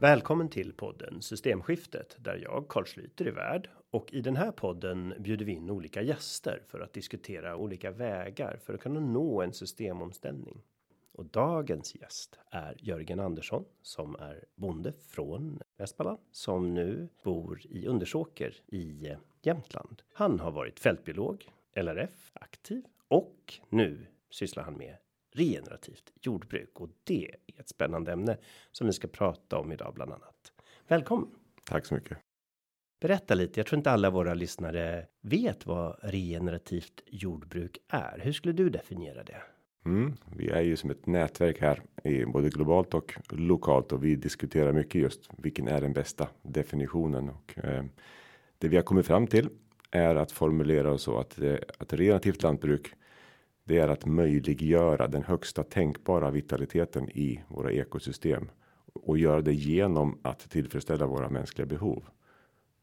Välkommen till podden Systemskiftet där jag Carl Schlyter är värd och i den här podden bjuder vi in olika gäster för att diskutera olika vägar för att kunna nå en systemomställning. Och dagens gäst är Jörgen Andersson som är bonde från Västmanland som nu bor i Undersåker i eh, Jämtland. Han har varit fältbiolog, LRF aktiv och nu sysslar han med regenerativt jordbruk och det är ett spännande ämne som vi ska prata om idag bland annat. Välkommen! Tack så mycket. Berätta lite. Jag tror inte alla våra lyssnare vet vad regenerativt jordbruk är. Hur skulle du definiera det? Mm, vi är ju som ett nätverk här i både globalt och lokalt och vi diskuterar mycket just vilken är den bästa definitionen och eh, det vi har kommit fram till är att formulera oss så att eh, att relativt lantbruk det är att möjliggöra den högsta tänkbara vitaliteten i våra ekosystem och göra det genom att tillfredsställa våra mänskliga behov.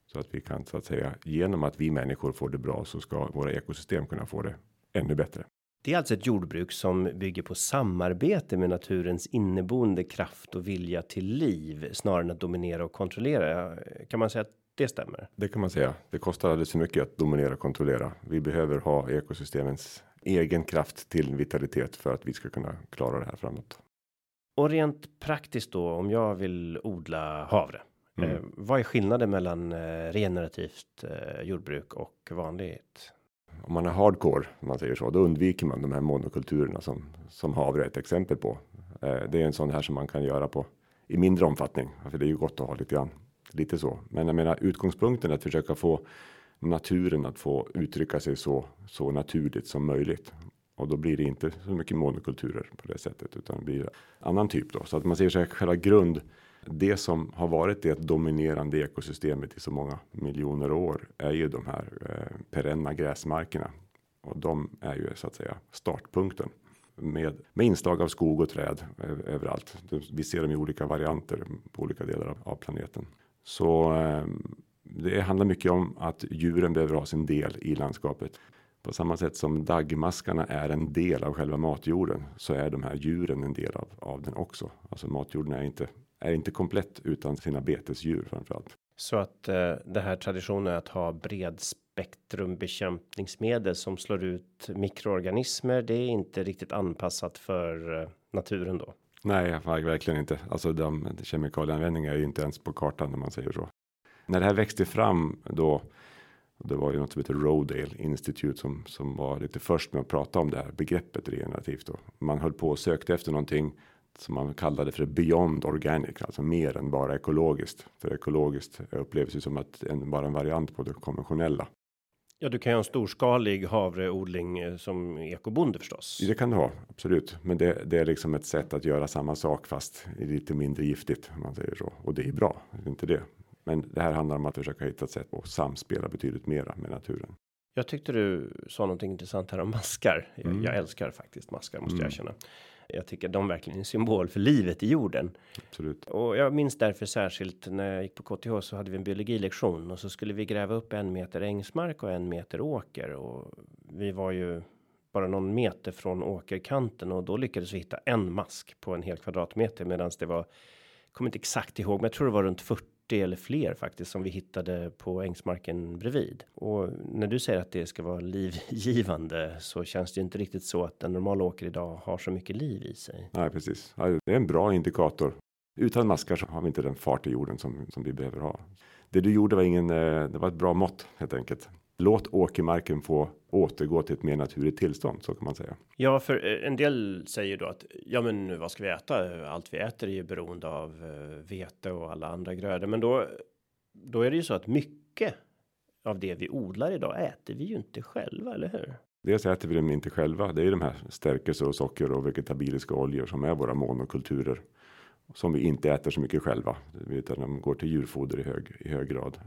Så att vi kan så att säga genom att vi människor får det bra så ska våra ekosystem kunna få det ännu bättre. Det är alltså ett jordbruk som bygger på samarbete med naturens inneboende kraft och vilja till liv snarare än att dominera och kontrollera. Kan man säga att det stämmer? Det kan man säga. Det kostar alldeles för mycket att dominera och kontrollera. Vi behöver ha ekosystemens egen kraft till vitalitet för att vi ska kunna klara det här framåt. Och rent praktiskt då om jag vill odla havre. Mm. Eh, vad är skillnaden mellan eh, regenerativt eh, jordbruk och vanligt? Om man är hardcore, om man säger så, då undviker man de här monokulturerna som som havre är ett exempel på. Eh, det är en sån här som man kan göra på i mindre omfattning, för det är ju gott att ha lite grann lite så. Men jag menar utgångspunkten att försöka få naturen att få uttrycka sig så så naturligt som möjligt och då blir det inte så mycket monokulturer på det sättet utan det blir annan typ då så att man ser sig själva grund. Det som har varit det dominerande ekosystemet i så många miljoner år är ju de här eh, perenna gräsmarkerna och de är ju så att säga startpunkten med med inslag av skog och träd eh, överallt. Vi ser dem i olika varianter på olika delar av planeten. Så eh, det handlar mycket om att djuren behöver ha sin del i landskapet. På samma sätt som daggmaskarna är en del av själva matjorden så är de här djuren en del av, av den också. Alltså matjorden är inte är inte komplett utan sina betesdjur framförallt. Så att eh, det här traditionen att ha bred spektrum bekämpningsmedel som slår ut mikroorganismer. Det är inte riktigt anpassat för eh, naturen då. Nej, verkligen inte. Alltså de kemikalieanvändningen är ju inte ens på kartan när man säger så. När det här växte fram då. Det var ju något som heter Rodale Institute som som var lite först med att prata om det här begreppet regenerativt då. Man höll på och sökte efter någonting som man kallade för beyond organic, alltså mer än bara ekologiskt. För ekologiskt upplevs ju som att en bara en variant på det konventionella. Ja, du kan ju ha en storskalig havreodling eh, som ekobonde förstås. Det kan du ha absolut, men det, det är liksom ett sätt att göra samma sak fast lite mindre giftigt om man säger så och det är bra, det är inte det. Men det här handlar om att försöka hitta ett sätt att samspela betydligt mera med naturen. Jag tyckte du sa någonting intressant här om maskar. Jag, mm. jag älskar faktiskt maskar måste mm. jag känna. Jag tycker de verkligen är en symbol för livet i jorden. Absolut. Och jag minns därför särskilt när jag gick på KTH så hade vi en biologilektion och så skulle vi gräva upp en meter ängsmark och en meter åker och vi var ju bara någon meter från åkerkanten och då lyckades vi hitta en mask på en hel kvadratmeter medan det var kommer inte exakt ihåg, men jag tror det var runt 40 eller fler faktiskt som vi hittade på ängsmarken bredvid. Och när du säger att det ska vara livgivande så känns det inte riktigt så att en normal åker idag har så mycket liv i sig. Nej, precis. Det är en bra indikator. Utan maskar så har vi inte den fart i jorden som som vi behöver ha. Det du gjorde var ingen. Eh, det var ett bra mått helt enkelt. Låt åkermarken få återgå till ett mer naturligt tillstånd, så kan man säga. Ja, för eh, en del säger då att ja, men vad ska vi äta? Allt vi äter är ju beroende av eh, vete och alla andra grödor, men då då är det ju så att mycket av det vi odlar idag äter vi ju inte själva, eller hur? Dels äter vi dem inte själva. Det är de här stärkelse och socker och vegetabiliska oljor som är våra monokulturer som vi inte äter så mycket själva, utan de går till djurfoder i hög i hög grad.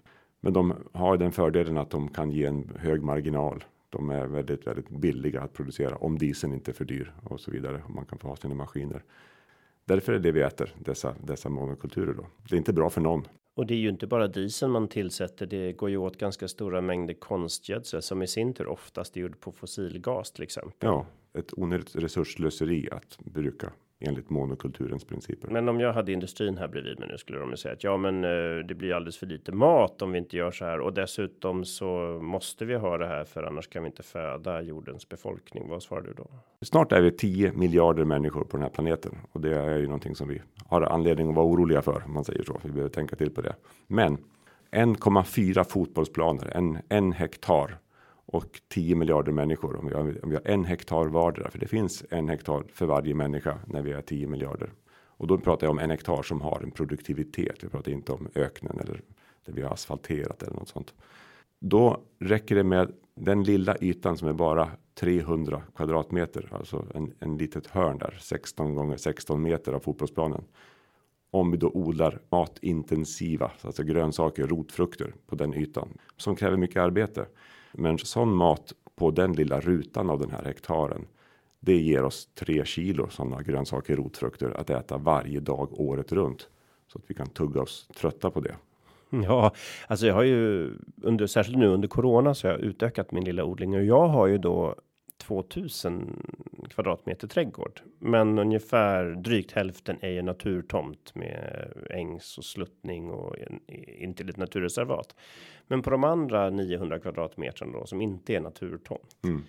Men de har den fördelen att de kan ge en hög marginal. De är väldigt, väldigt billiga att producera om dieseln inte är för dyr och så vidare. Och man kan få ha sina maskiner. Därför är det vi äter dessa dessa monokulturer då. Det är inte bra för någon. Och det är ju inte bara diesel man tillsätter. Det går ju åt ganska stora mängder konstgödsel som i sin tur oftast är gjord på fossilgas till exempel. Ja, ett onödigt resurslöseri att bruka enligt monokulturens principer. Men om jag hade industrin här bredvid mig nu skulle de ju säga att ja, men eh, det blir alldeles för lite mat om vi inte gör så här och dessutom så måste vi ha det här för annars kan vi inte föda jordens befolkning. Vad svarar du då? Snart är vi 10 miljarder människor på den här planeten och det är ju någonting som vi har anledning att vara oroliga för om man säger så. Vi behöver tänka till på det. Men 1,4 fotbollsplaner, en, en hektar och 10 miljarder människor. Om vi, har, om vi har en hektar vardera, för det finns en hektar för varje människa när vi är 10 miljarder. Och då pratar jag om en hektar som har en produktivitet. Vi pratar inte om öknen eller där vi har asfalterat eller något sånt. Då räcker det med den lilla ytan som är bara 300 kvadratmeter, alltså en, en litet hörn där 16 gånger 16 meter av fotbollsplanen. Om vi då odlar matintensiva, alltså grönsaker, rotfrukter på den ytan som kräver mycket arbete. Men sån mat på den lilla rutan av den här hektaren. Det ger oss tre kilo sådana grönsaker, rotfrukter att äta varje dag året runt så att vi kan tugga oss trötta på det. Ja, alltså jag har ju under särskilt nu under corona så har jag utökat min lilla odling och jag har ju då 2000 kvadratmeter trädgård, men ungefär drygt hälften är ju naturtomt med ängs och sluttning och in till ett naturreservat. Men på de andra 900 kvadratmeter då som inte är naturtomt. Mm.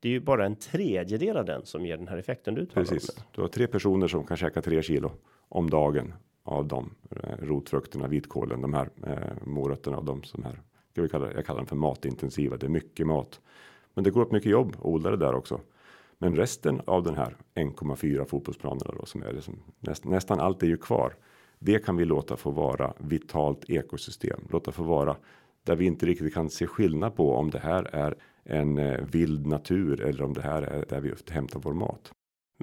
Det är ju bara en tredjedel av den som ger den här effekten du talar Precis. Om. Du har tre personer som kan käka tre kilo om dagen av de eh, rotfrukterna, vitkålen, de här eh, morötterna och de som här. Ska vi kalla, jag kallar dem för matintensiva. Det är mycket mat men det går åt mycket jobb att odla det där också. Men resten av den här 1,4 fotbollsplanerna då som är det som näst, nästan allt är ju kvar. Det kan vi låta få vara vitalt ekosystem, låta få vara där vi inte riktigt kan se skillnad på om det här är en eh, vild natur eller om det här är där vi hämtar vår mat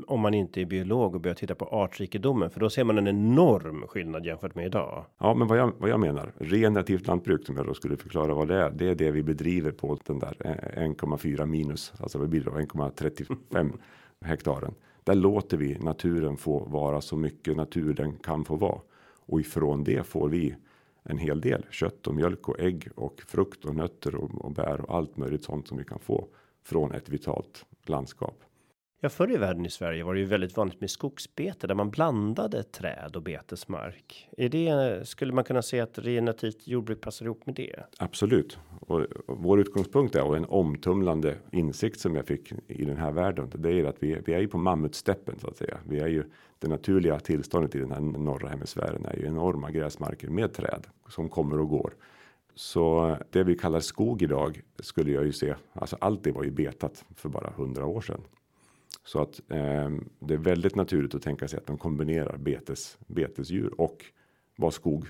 om man inte är biolog och börjar titta på artrikedomen, för då ser man en enorm skillnad jämfört med idag. Ja, men vad jag, vad jag menar, regenerativt lantbruk som jag då skulle förklara vad det är, det är det vi bedriver på den där eh, 1,4 minus, alltså vad blir det 1,35 hektaren. Där låter vi naturen få vara så mycket natur den kan få vara och ifrån det får vi en hel del kött och mjölk och ägg och frukt och nötter och, och bär och allt möjligt sånt som vi kan få från ett vitalt landskap. Ja, förr i världen i Sverige var det ju väldigt vanligt med skogsbete där man blandade träd och betesmark. Är det skulle man kunna säga att regenerativt jordbruk passar ihop med det? Absolut. Och vår utgångspunkt är och en omtumlande insikt som jag fick i den här världen. Det är att vi, vi är ju på mammutsteppen så att säga. Vi är ju det naturliga tillståndet i den här norra hemisfären är ju enorma gräsmarker med träd som kommer och går. Så det vi kallar skog idag skulle jag ju se. Alltså allt det var ju betat för bara hundra år sedan. Så att eh, det är väldigt naturligt att tänka sig att de kombinerar betes betesdjur och vad skog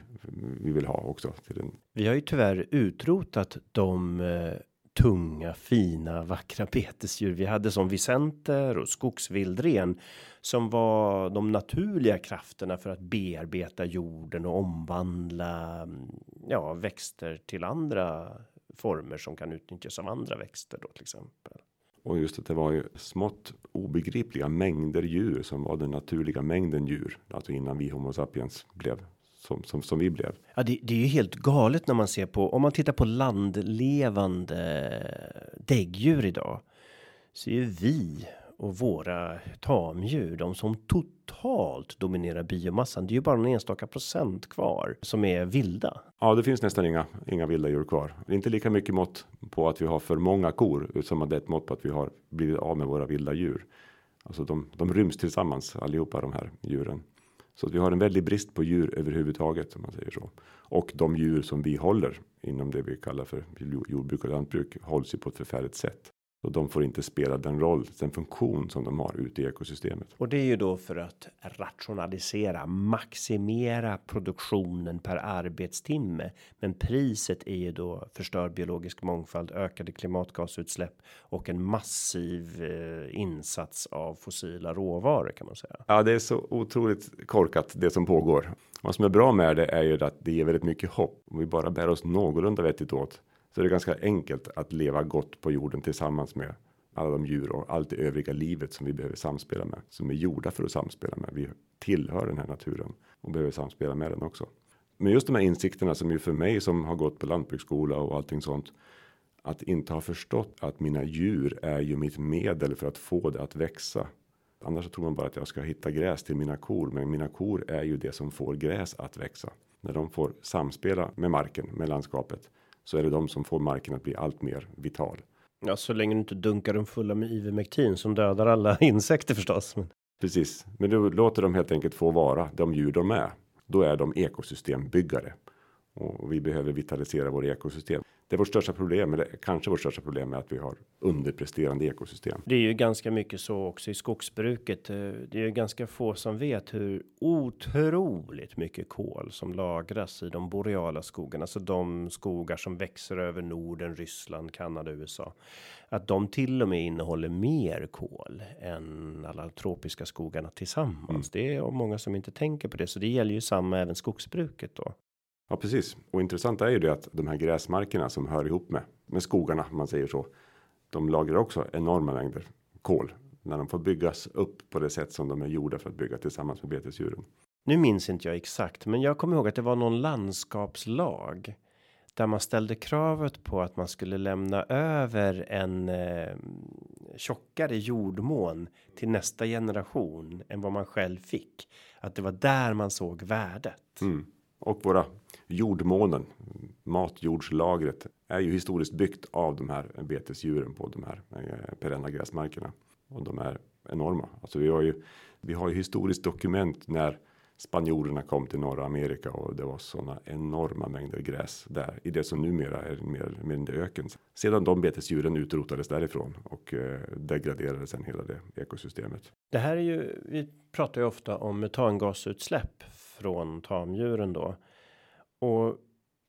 vi vill ha också. Till den. Vi har ju tyvärr utrotat de eh, tunga, fina, vackra betesdjur vi hade som vicenter och skogsvildren som var de naturliga krafterna för att bearbeta jorden och omvandla mm, ja, växter till andra former som kan utnyttjas av andra växter då till exempel. Och just att det var ju smått obegripliga mängder djur som var den naturliga mängden djur. Alltså innan vi Homo sapiens blev som, som, som vi blev. Ja, det, det är ju helt galet när man ser på om man tittar på landlevande däggdjur idag. Så är ju vi och våra tamdjur de som totalt dominerar biomassan. Det är ju bara en enstaka procent kvar som är vilda. Ja, det finns nästan inga inga vilda djur kvar. Det är inte lika mycket mått på att vi har för många kor som att det är ett mått på att vi har blivit av med våra vilda djur. Alltså de, de ryms tillsammans allihopa de här djuren. Så att vi har en väldig brist på djur överhuvudtaget om man säger så. Och de djur som vi håller inom det vi kallar för jordbruk och lantbruk hålls ju på ett förfärligt sätt. Och de får inte spela den roll, den funktion som de har ute i ekosystemet. Och det är ju då för att rationalisera, maximera produktionen per arbetstimme. Men priset är ju då förstörd biologisk mångfald, ökade klimatgasutsläpp och en massiv eh, insats av fossila råvaror kan man säga. Ja, det är så otroligt korkat det som pågår. Vad som är bra med det är ju att det ger väldigt mycket hopp. Om vi bara bär oss någorlunda vettigt åt så det är ganska enkelt att leva gott på jorden tillsammans med alla de djur och allt det övriga livet som vi behöver samspela med som är gjorda för att samspela med. Vi tillhör den här naturen och behöver samspela med den också. Men just de här insikterna som ju för mig som har gått på lantbruksskola och allting sånt. Att inte ha förstått att mina djur är ju mitt medel för att få det att växa. Annars så tror man bara att jag ska hitta gräs till mina kor, men mina kor är ju det som får gräs att växa. När de får samspela med marken, med landskapet, så är det de som får marken att bli allt mer vital. Ja, så länge du inte dunkar dem fulla med ivermektin som dödar alla insekter förstås. Precis, men du låter dem helt enkelt få vara de djur de är. Då är de ekosystembyggare och vi behöver vitalisera våra ekosystem. Det är vårt största problem, eller kanske vårt största problem är att vi har underpresterande ekosystem. Det är ju ganska mycket så också i skogsbruket. Eh, det är ju ganska få som vet hur otroligt mycket kol som lagras i de boreala skogarna, alltså de skogar som växer över Norden, Ryssland, Kanada, USA. Att de till och med innehåller mer kol än alla tropiska skogarna tillsammans. Mm. Det är många som inte tänker på det, så det gäller ju samma även skogsbruket då. Ja, precis. Och intressant är ju det att de här gräsmarkerna som hör ihop med med skogarna, man säger så. De lagrar också enorma mängder kol när de får byggas upp på det sätt som de är gjorda för att bygga tillsammans med betesdjuren. Nu minns inte jag exakt, men jag kommer ihåg att det var någon landskapslag där man ställde kravet på att man skulle lämna över en eh, tjockare jordmån till nästa generation än vad man själv fick. Att det var där man såg värdet. Mm. Och våra jordmånen, matjordslagret, är ju historiskt byggt av de här betesdjuren på de här eh, perenna gräsmarkerna. Och de är enorma. Alltså vi har ju, vi har ju historiskt dokument när spanjorerna kom till norra Amerika och det var sådana enorma mängder gräs där i det som numera är mer mindre öken. Sedan de betesdjuren utrotades därifrån och eh, degraderade sen hela det ekosystemet. Det här är ju, vi pratar ju ofta om metangasutsläpp från tamdjuren då. Och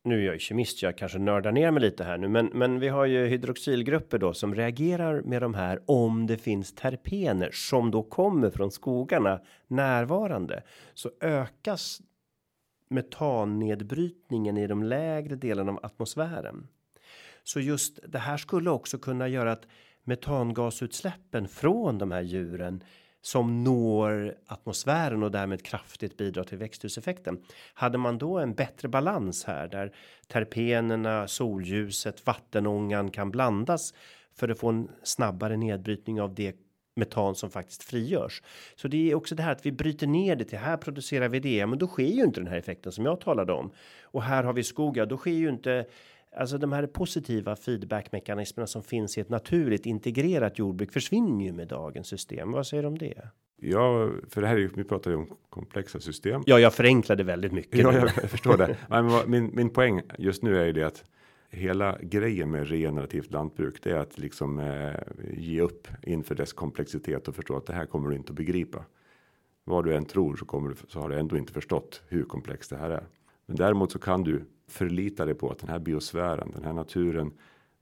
nu är jag ju kemist, jag kanske nördar ner mig lite här nu, men, men vi har ju hydroxylgrupper då som reagerar med de här om det finns terpener som då kommer från skogarna närvarande så ökas metannedbrytningen i de lägre delarna av atmosfären. Så just det här skulle också kunna göra att metangasutsläppen från de här djuren som når atmosfären och därmed kraftigt bidrar till växthuseffekten. Hade man då en bättre balans här där terpenerna, solljuset, vattenångan kan blandas för att få en snabbare nedbrytning av det metan som faktiskt frigörs. Så det är också det här att vi bryter ner det till här producerar vi det, men då sker ju inte den här effekten som jag talade om. Och här har vi skog, ja, då sker ju inte Alltså de här positiva feedbackmekanismerna som finns i ett naturligt integrerat jordbruk försvinner ju med dagens system. Vad säger du om det? Ja, för det här är ju, vi pratar ju om komplexa system. Ja, jag förenklade väldigt mycket. Ja, jag, förstår det. Men min, min poäng just nu är ju det att hela grejen med regenerativt lantbruk, det är att liksom eh, ge upp inför dess komplexitet och förstå att det här kommer du inte att begripa. Vad du än tror så kommer du så har du ändå inte förstått hur komplext det här är. Men däremot så kan du förlita dig på att den här biosfären, den här naturen,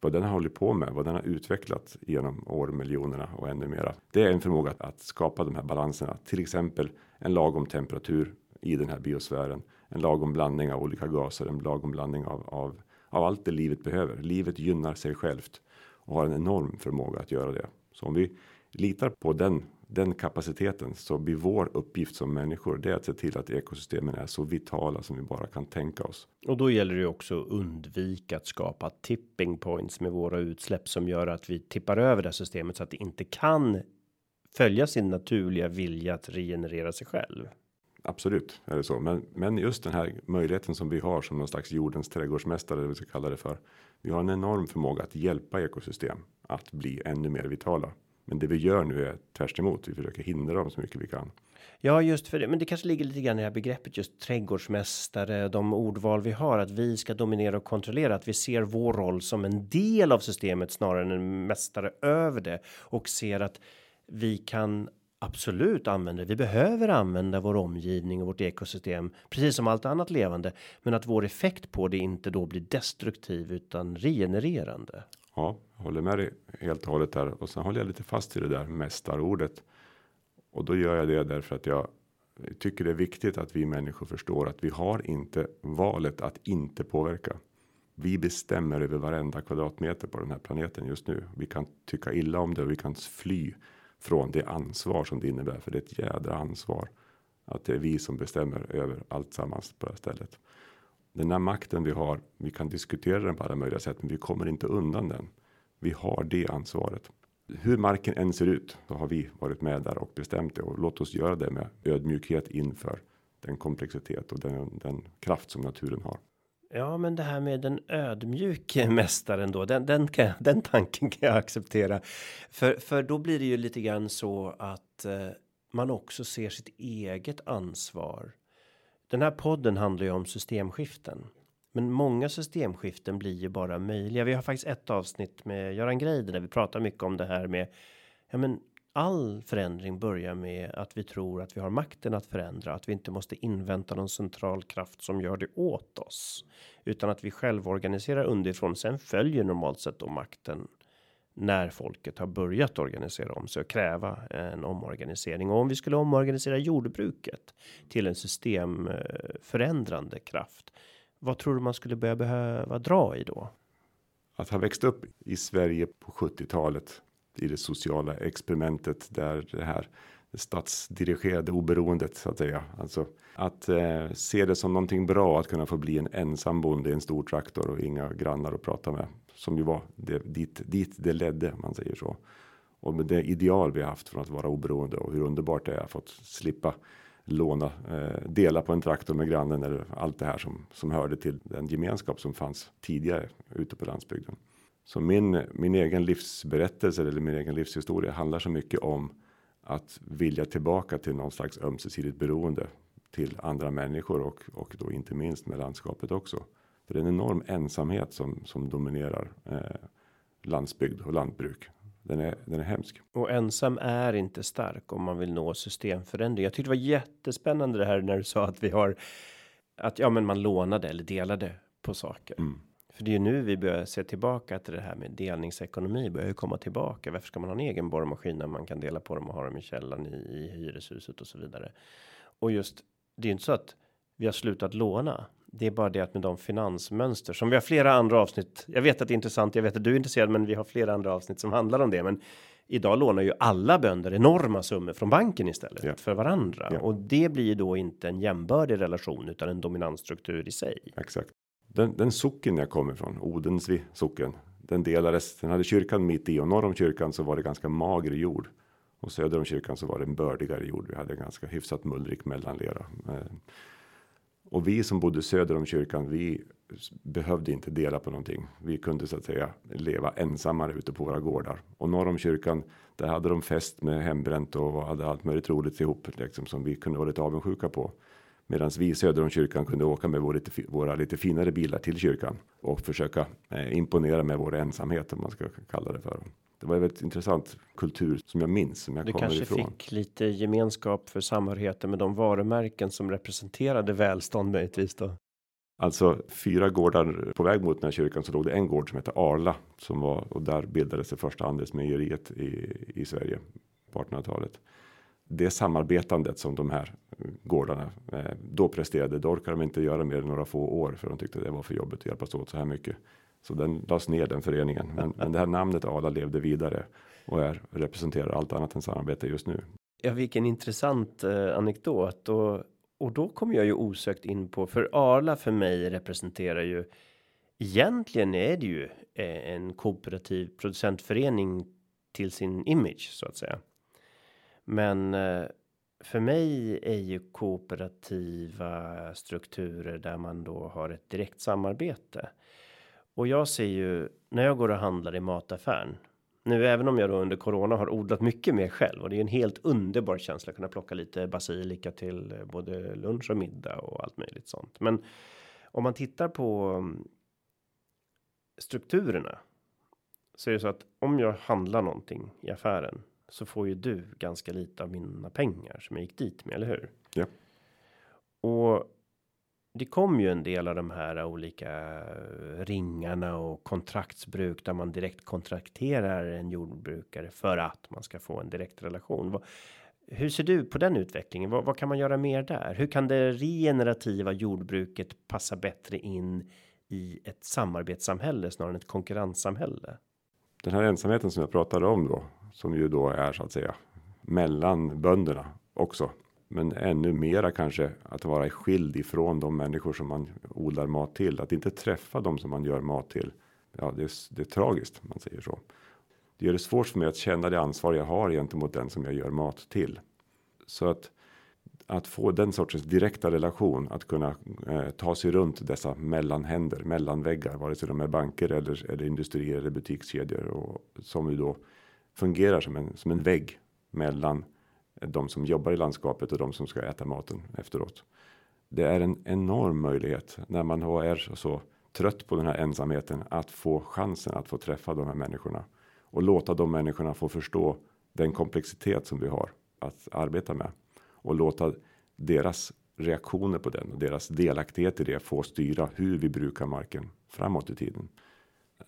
vad den har hållit på med, vad den har utvecklat genom år, miljonerna och ännu mera. Det är en förmåga att skapa de här balanserna, till exempel en lagom temperatur i den här biosfären, en lagom blandning av olika gaser, en lagom blandning av, av, av allt det livet behöver. Livet gynnar sig självt och har en enorm förmåga att göra det. Så om vi litar på den den kapaciteten så blir vår uppgift som människor det är att se till att ekosystemen är så vitala som vi bara kan tänka oss. Och då gäller det också att undvika att skapa tipping points med våra utsläpp som gör att vi tippar över det systemet så att det inte kan följa sin naturliga vilja att regenerera sig själv. Absolut är det så, men men just den här möjligheten som vi har som någon slags jordens trädgårdsmästare, det vi ska kalla det för. Vi har en enorm förmåga att hjälpa ekosystem att bli ännu mer vitala. Men det vi gör nu är tvärs emot. Vi försöker hindra dem så mycket vi kan. Ja, just för det. Men det kanske ligger lite grann i det här begreppet just trädgårdsmästare, de ordval vi har, att vi ska dominera och kontrollera, att vi ser vår roll som en del av systemet snarare än en mästare över det och ser att vi kan absolut använda. Vi behöver använda vår omgivning och vårt ekosystem precis som allt annat levande, men att vår effekt på det inte då blir destruktiv utan regenererande. Ja, jag håller med dig helt och hållet där och sen håller jag lite fast i det där mästarordet. Och då gör jag det därför att jag tycker det är viktigt att vi människor förstår att vi har inte valet att inte påverka. Vi bestämmer över varenda kvadratmeter på den här planeten just nu. Vi kan tycka illa om det och vi kan fly från det ansvar som det innebär, för det är ett jädra ansvar att det är vi som bestämmer över allt sammans på det här stället den här makten vi har. Vi kan diskutera den på alla möjliga sätt, men vi kommer inte undan den. Vi har det ansvaret hur marken än ser ut så har vi varit med där och bestämt det och låt oss göra det med ödmjukhet inför den komplexitet och den, den kraft som naturen har. Ja, men det här med den ödmjuke mästaren då, den, den, kan, den tanken kan jag acceptera. För, för då blir det ju lite grann så att eh, man också ser sitt eget ansvar. Den här podden handlar ju om systemskiften. Men många systemskiften blir ju bara möjliga. Vi har faktiskt ett avsnitt med Göran Greider där vi pratar mycket om det här med ja, men all förändring börjar med att vi tror att vi har makten att förändra, att vi inte måste invänta någon central kraft som gör det åt oss, utan att vi själva organiserar underifrån. Sen följer normalt sett då makten när folket har börjat organisera om sig och kräva en omorganisering. Och om vi skulle omorganisera jordbruket till en systemförändrande kraft, vad tror du man skulle börja behöva dra i då? Att ha växt upp i Sverige på 70-talet i det sociala experimentet där det här statsdirigerade oberoendet så att säga. Alltså att eh, se det som någonting bra att kunna få bli en ensam bonde i en stor traktor och inga grannar att prata med. Som ju var det, dit, dit det ledde, man säger så. Och med det ideal vi har haft från att vara oberoende och hur underbart det är att fått slippa låna, eh, dela på en traktor med grannen eller allt det här som, som hörde till den gemenskap som fanns tidigare ute på landsbygden. Så min, min egen livsberättelse eller min egen livshistoria handlar så mycket om att vilja tillbaka till någon slags ömsesidigt beroende till andra människor och, och då inte minst med landskapet också. För det är en enorm ensamhet som, som dominerar eh, landsbygd och lantbruk. Den är, den är hemsk. Och ensam är inte stark om man vill nå systemförändring. Jag tyckte det var jättespännande det här när du sa att vi har att ja, men man lånade eller delade på saker. Mm. För det är ju nu vi börjar se tillbaka till det här med delningsekonomi börjar ju komma tillbaka. Varför ska man ha en egen borrmaskin när man kan dela på dem och ha dem i källaren i, i hyreshuset och så vidare? Och just det är ju inte så att vi har slutat låna. Det är bara det att med de finansmönster som vi har flera andra avsnitt. Jag vet att det är intressant. Jag vet att du är intresserad, men vi har flera andra avsnitt som handlar om det. Men idag lånar ju alla bönder enorma summor från banken istället ja. för varandra ja. och det blir ju då inte en jämbördig relation utan en dominantstruktur i sig. Exakt. Den, den socken jag kommer ifrån, Odensvi socken, den delades. Den hade kyrkan mitt i och norr om kyrkan så var det ganska mager jord och söder om kyrkan så var det en bördigare jord. Vi hade ganska hyfsat mullrik mellanlera. Och vi som bodde söder om kyrkan, vi behövde inte dela på någonting. Vi kunde så att säga leva ensammare ute på våra gårdar och norr om kyrkan. Där hade de fest med hembränt och hade allt möjligt roligt ihop liksom som vi kunde vara lite avundsjuka på. Medan vi söder om kyrkan kunde åka med vår lite, våra lite finare bilar till kyrkan och försöka eh, imponera med vår ensamhet om man ska kalla det för. Det var en väldigt intressant kultur som jag minns som jag du kommer ifrån. Du kanske fick lite gemenskap för samhörigheten med de varumärken som representerade välstånd möjligtvis då? Alltså fyra gårdar på väg mot den här kyrkan så låg det en gård som hette Arla som var och där bildades det första andelsmejeriet i, i Sverige på 1800-talet det samarbetandet som de här gårdarna eh, då presterade. Då orkade de inte göra mer än några få år för de tyckte det var för jobbigt att hjälpas åt så här mycket. Så den lades ner den föreningen. Men, men det här namnet Ala levde vidare och är representerar allt annat än samarbete just nu. Ja, vilken intressant eh, anekdot och och då kommer jag ju osökt in på för Arla för mig representerar ju egentligen är det ju eh, en kooperativ producentförening till sin image så att säga. Men eh, för mig är ju kooperativa strukturer där man då har ett direkt samarbete. Och jag ser ju när jag går och handlar i mataffären. Nu även om jag då under corona har odlat mycket mer själv och det är en helt underbar känsla att kunna plocka lite basilika till eh, både lunch och middag och allt möjligt sånt. Men om man tittar på mm, strukturerna så är det så att om jag handlar någonting i affären så får ju du ganska lite av mina pengar som jag gick dit med, eller hur? Ja. Och det kom ju en del av de här olika eh, ringarna och kontraktsbruk där man direkt kontrakterar en jordbrukare för att man ska få en direkt relation. Hur ser du på den utvecklingen? Vad, vad kan man göra mer där? Hur kan det regenerativa jordbruket passa bättre in i ett samarbetssamhälle snarare än ett konkurrenssamhälle? Den här ensamheten som jag pratade om då som ju då är så att säga mellan bönderna också. Men ännu mera kanske att vara skild ifrån de människor som man odlar mat till. Att inte träffa dem som man gör mat till. Ja, det är, det är tragiskt man säger så. Det gör det svårt för mig att känna det ansvar jag har gentemot den som jag gör mat till. Så att att få den sortens direkta relation att kunna eh, ta sig runt dessa mellanhänder, mellanväggar, vare sig de är banker eller, eller industrier eller butikskedjor och som ju då fungerar som en som en vägg mellan de som jobbar i landskapet och de som ska äta maten efteråt. Det är en enorm möjlighet när man är så trött på den här ensamheten att få chansen att få träffa de här människorna och låta de människorna få förstå den komplexitet som vi har att arbeta med och låta deras reaktioner på den och deras delaktighet i det få styra hur vi brukar marken framåt i tiden.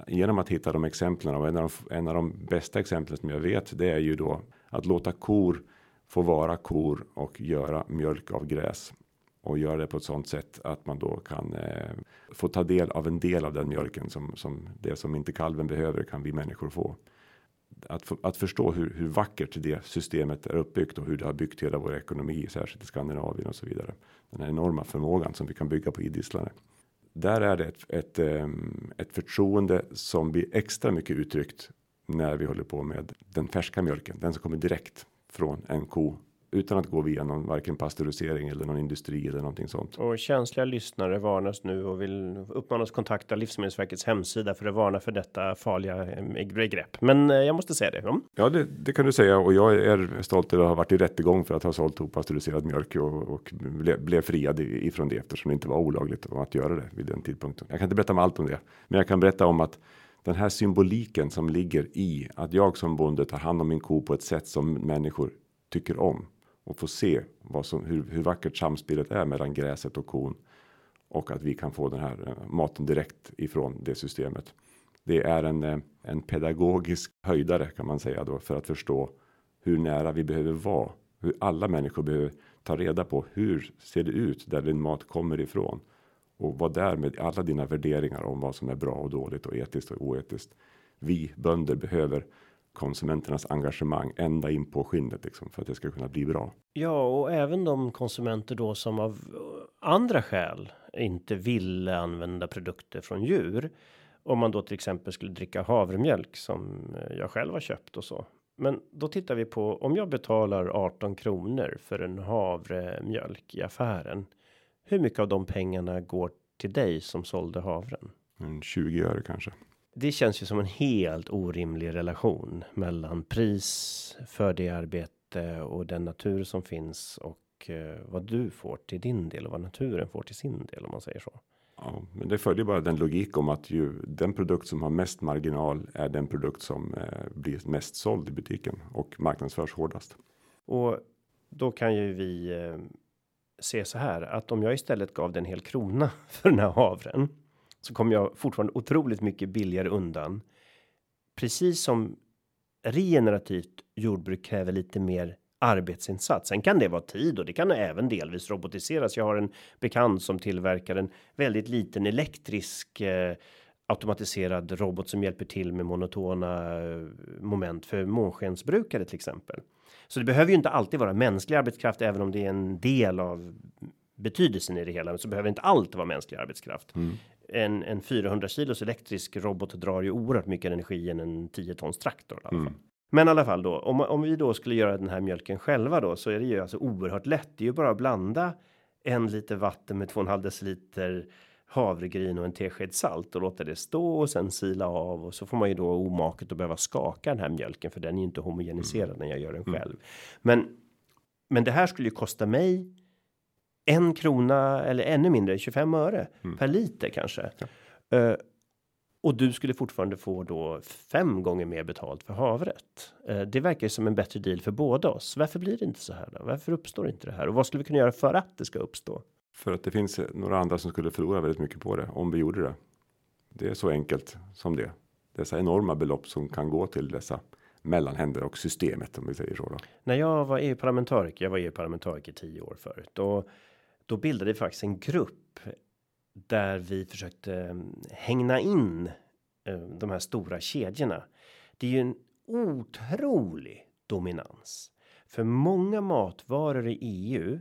Genom att hitta de exemplen och en av de, en av de bästa exemplen som jag vet, det är ju då att låta kor få vara kor och göra mjölk av gräs och göra det på ett sådant sätt att man då kan eh, få ta del av en del av den mjölken som som det som inte kalven behöver kan vi människor få att, att förstå hur, hur vackert det systemet är uppbyggt och hur det har byggt hela vår ekonomi, särskilt i Skandinavien och så vidare. Den här enorma förmågan som vi kan bygga på idisslare. Där är det ett, ett, eh, ett förtroende som blir extra mycket uttryckt när vi håller på med den färska mjölken, den som kommer direkt från en ko utan att gå via någon varken pastörisering eller någon industri eller någonting sånt. Och känsliga lyssnare varnas nu och vill uppmanas kontakta Livsmedelsverkets hemsida för att varna för detta farliga eh, begrepp. Men eh, jag måste säga det. Mm. Ja, det, det, kan du säga och jag är stolt över att ha varit i rättegång för att ha sålt opastöriserad mjölk och, och blev, blev friad ifrån det eftersom det inte var olagligt att göra det vid den tidpunkten. Jag kan inte berätta om allt om det, men jag kan berätta om att den här symboliken som ligger i att jag som bonde tar hand om min ko på ett sätt som människor tycker om och få se vad som, hur, hur vackert samspelet är mellan gräset och kon. Och att vi kan få den här eh, maten direkt ifrån det systemet. Det är en, eh, en pedagogisk höjdare kan man säga då för att förstå hur nära vi behöver vara. Hur alla människor behöver ta reda på hur ser det ut där din mat kommer ifrån. Och vad där med alla dina värderingar om vad som är bra och dåligt och etiskt och oetiskt. Vi bönder behöver konsumenternas engagemang ända in på skinnet liksom, för att det ska kunna bli bra. Ja, och även de konsumenter då som av andra skäl inte vill använda produkter från djur. Om man då till exempel skulle dricka havremjölk som jag själv har köpt och så. Men då tittar vi på om jag betalar 18 kronor för en havremjölk i affären. Hur mycket av de pengarna går till dig som sålde havren? En 20 öre kanske det känns ju som en helt orimlig relation mellan pris för det arbete och den natur som finns och eh, vad du får till din del och vad naturen får till sin del om man säger så. Ja, men det följer bara den logik om att ju den produkt som har mest marginal är den produkt som eh, blir mest såld i butiken och marknadsförs hårdast. Och då kan ju vi eh, se så här att om jag istället gav den hel krona för den här havren så kommer jag fortfarande otroligt mycket billigare undan. Precis som regenerativt jordbruk kräver lite mer arbetsinsats. Sen kan det vara tid och det kan även delvis robotiseras. Jag har en bekant som tillverkar en väldigt liten elektrisk eh, automatiserad robot som hjälper till med monotona eh, moment för månskensbrukare till exempel. Så det behöver ju inte alltid vara mänsklig arbetskraft, även om det är en del av betydelsen i det hela, så behöver inte allt vara mänsklig arbetskraft. Mm en, en 400 kilos elektrisk robot drar ju oerhört mycket energi än en 10 tons traktor. I alla fall. Mm. Men i alla fall då, om, om vi då skulle göra den här mjölken själva då, så är det ju alltså oerhört lätt. Det är ju bara att blanda en liter vatten med 2,5 deciliter havregryn och en tesked salt och låta det stå och sen sila av och så får man ju då omaket att behöva skaka den här mjölken för den är ju inte homogeniserad mm. när jag gör den mm. själv. Mm. Men men det här skulle ju kosta mig en krona eller ännu mindre 25 öre mm. per liter kanske. Ja. Uh, och du skulle fortfarande få då fem gånger mer betalt för havret. Uh, det verkar ju som en bättre deal för båda oss. Varför blir det inte så här då? Varför uppstår inte det här? Och vad skulle vi kunna göra för att det ska uppstå? För att det finns några andra som skulle förlora väldigt mycket på det om vi gjorde det. Det är så enkelt som det. Dessa enorma belopp som kan gå till dessa mellanhänder och systemet om vi säger så. Då. När jag var EU-parlamentariker, jag var EU-parlamentariker tio år förut och då bildade vi faktiskt en grupp där vi försökte mm, hängna in eh, de här stora kedjorna. Det är ju en otrolig dominans för många matvaror i EU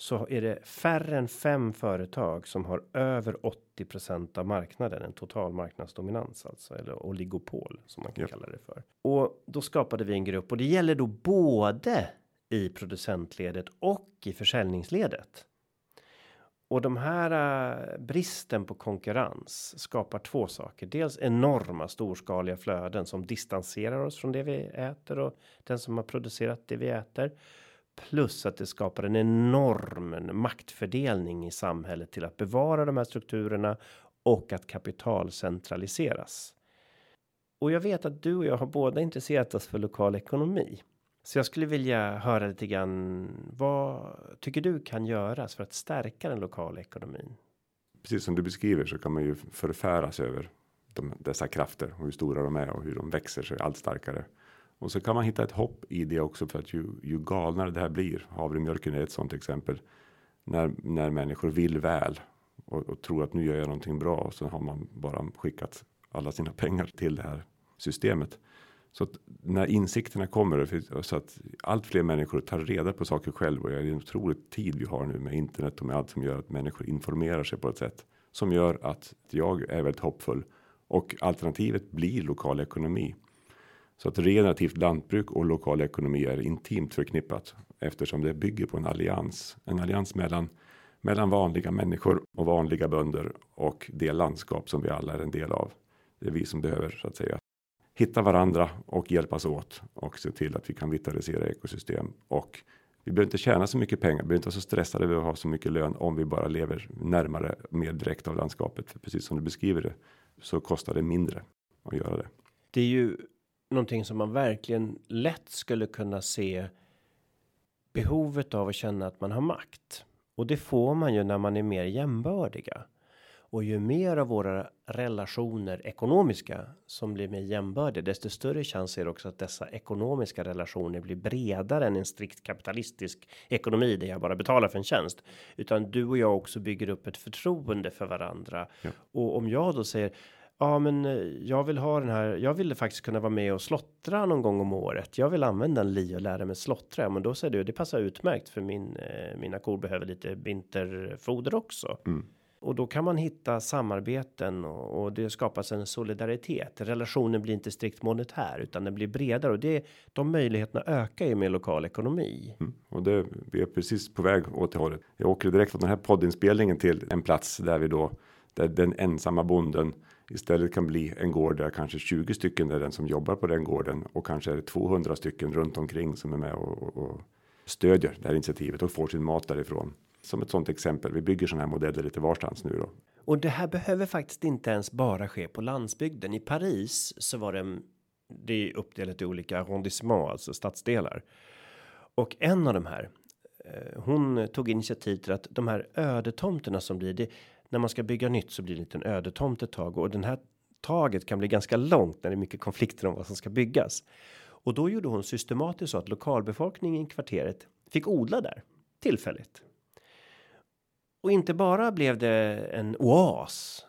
så är det färre än fem företag som har över 80% av marknaden, en total marknadsdominans alltså eller oligopol som man kan Japp. kalla det för. Och då skapade vi en grupp och det gäller då både i producentledet och i försäljningsledet. Och de här äh, bristen på konkurrens skapar två saker. Dels enorma storskaliga flöden som distanserar oss från det vi äter och den som har producerat det vi äter. Plus att det skapar en enorm maktfördelning i samhället till att bevara de här strukturerna och att kapital centraliseras. Och jag vet att du och jag har båda intresserat oss för lokal ekonomi. Så jag skulle vilja höra lite grann. Vad tycker du kan göras för att stärka den lokala ekonomin? Precis som du beskriver så kan man ju förfäras över de, dessa krafter och hur stora de är och hur de växer sig allt starkare. Och så kan man hitta ett hopp i det också för att ju, ju galnare det här blir. Havremjölken är ett sådant exempel. När, när människor vill väl och, och tror att nu gör jag någonting bra och så har man bara skickat alla sina pengar till det här systemet. Så att när insikterna kommer så att allt fler människor tar reda på saker själv och det är en otrolig tid vi har nu med internet och med allt som gör att människor informerar sig på ett sätt som gör att jag är väldigt hoppfull och alternativet blir lokal ekonomi. Så att regenerativt lantbruk och lokal ekonomi är intimt förknippat eftersom det bygger på en allians, en allians mellan mellan vanliga människor och vanliga bönder och det landskap som vi alla är en del av. Det är vi som behöver så att säga hitta varandra och hjälpas åt och se till att vi kan vitalisera ekosystem och vi behöver inte tjäna så mycket pengar, vi behöver inte vara så stressade över att ha så mycket lön om vi bara lever närmare mer direkt av landskapet. För precis som du beskriver det så kostar det mindre att göra det. Det är ju någonting som man verkligen lätt skulle kunna se behovet av att känna att man har makt. Och det får man ju när man är mer jämbördiga. Och ju mer av våra relationer ekonomiska som blir mer jämbördiga, desto större chans är det också att dessa ekonomiska relationer blir bredare än en strikt kapitalistisk ekonomi där jag bara betalar för en tjänst. Utan du och jag också bygger upp ett förtroende för varandra. Ja. Och om jag då säger Ja, men eh, jag vill ha den här. Jag ville faktiskt kunna vara med och slottra någon gång om året. Jag vill använda en li och lära mig slottra. Men då säger du det passar utmärkt för min eh, mina kor behöver lite vinterfoder också. Mm. Och då kan man hitta samarbeten och, och det skapas en solidaritet. Relationen blir inte strikt monetär utan den blir bredare och det de möjligheterna ökar ju med lokal ekonomi. Mm. Och det, vi är precis på väg åt det hållet. Jag åker direkt från den här poddinspelningen till en plats där vi då där den ensamma bonden istället kan bli en gård där kanske 20 stycken är den som jobbar på den gården och kanske är det 200 stycken runt omkring som är med och, och, och stödjer det här initiativet och får sin mat därifrån. Som ett sådant exempel. Vi bygger sådana här modeller lite varstans nu då. Och det här behöver faktiskt inte ens bara ske på landsbygden. I Paris så var det det är uppdelat i olika arrondissement, alltså stadsdelar. Och en av de här, eh, hon tog initiativ till att de här ödetomterna som blir det när man ska bygga nytt så blir det en liten ödetomt ett tag och den här taget kan bli ganska långt när det är mycket konflikter om vad som ska byggas. Och då gjorde hon systematiskt så att lokalbefolkningen i kvarteret fick odla där tillfälligt. Och inte bara blev det en oas